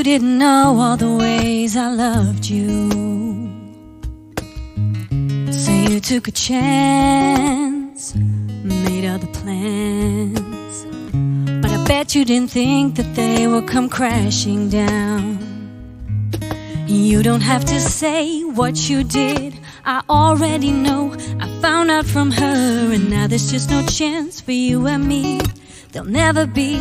you didn't know all the ways I loved you. So you took a chance, made other plans. But I bet you didn't think that they would come crashing down. You don't have to say what you did. I already know. I found out from her, and now there's just no chance for you and me. There'll never be.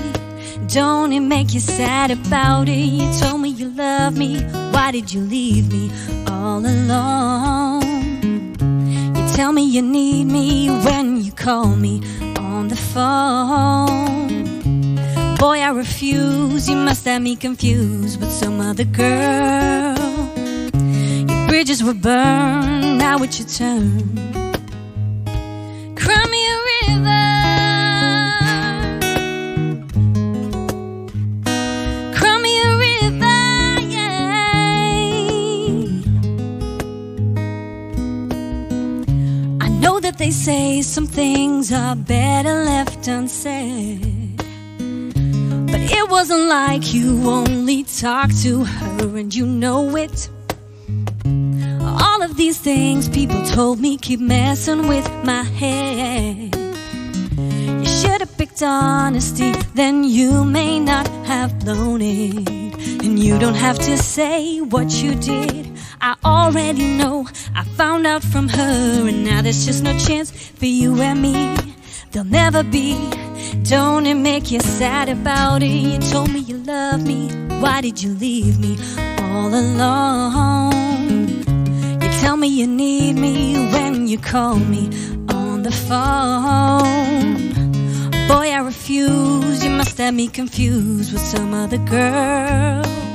Don't it make you sad about it? You told me you love me. Why did you leave me all alone? You tell me you need me when you call me on the phone. Boy, I refuse. You must have me confused with some other girl. Your bridges were burned. Now it's your turn. Cry me they say some things are better left unsaid. But it wasn't like you only talked to her and you know it. All of these things people told me keep messing with my head. You should have picked honesty, then you may not have blown it. And you don't have to say what you did. I already know. I found out from her, and now there's just no chance for you and me. There'll never be. Don't it make you sad about it? You told me you love me. Why did you leave me all alone? You tell me you need me when you call me on the phone. Boy, I refuse. You must have me confused with some other girl.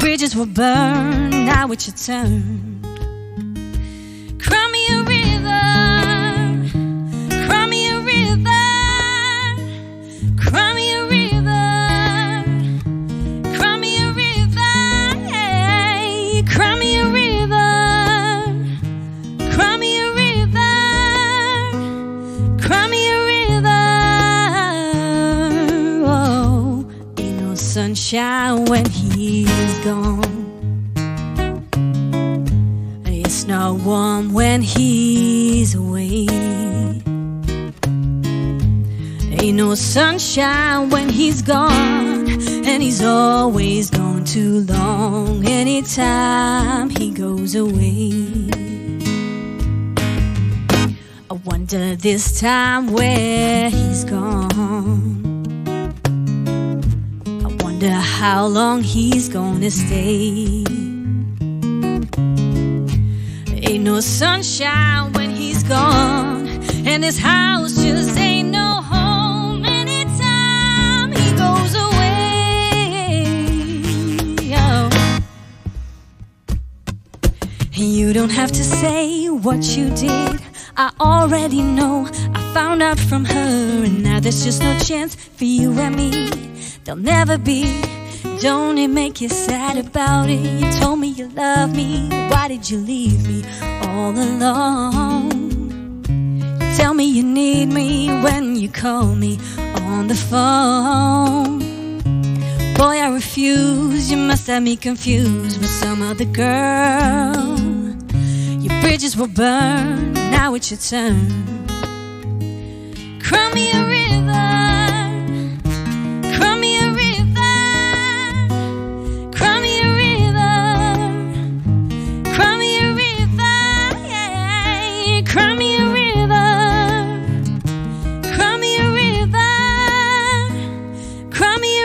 Bridges were burned. Now it's your turn. Cry me a river. Cry me a river. Cry me a river. Cry me a river. Hey, cry me a river. Cry me a river. Cry me a river. Oh, ain't no sunshine when he's gone. It's not warm when he's away. Ain't no sunshine when he's gone, and he's always gone too long. Anytime he goes away, I wonder this time where he's gone. Wonder how long he's gonna stay. Ain't no sunshine when he's gone, and this house just ain't no home anytime he goes away. Oh. You don't have to say what you did. I already know. I found out from her, and now there's just no chance for you and me. There'll never be. Don't it make you sad about it? You told me you love me. Why did you leave me all alone? You tell me you need me when you call me on the phone. Boy, I refuse. You must have me confused with some other girl. Bridges will burn. now it's your turn. Cry me a river, cry me a river, cry me a river, cry me a river, yeah, cry me a river, cry me a river, cry.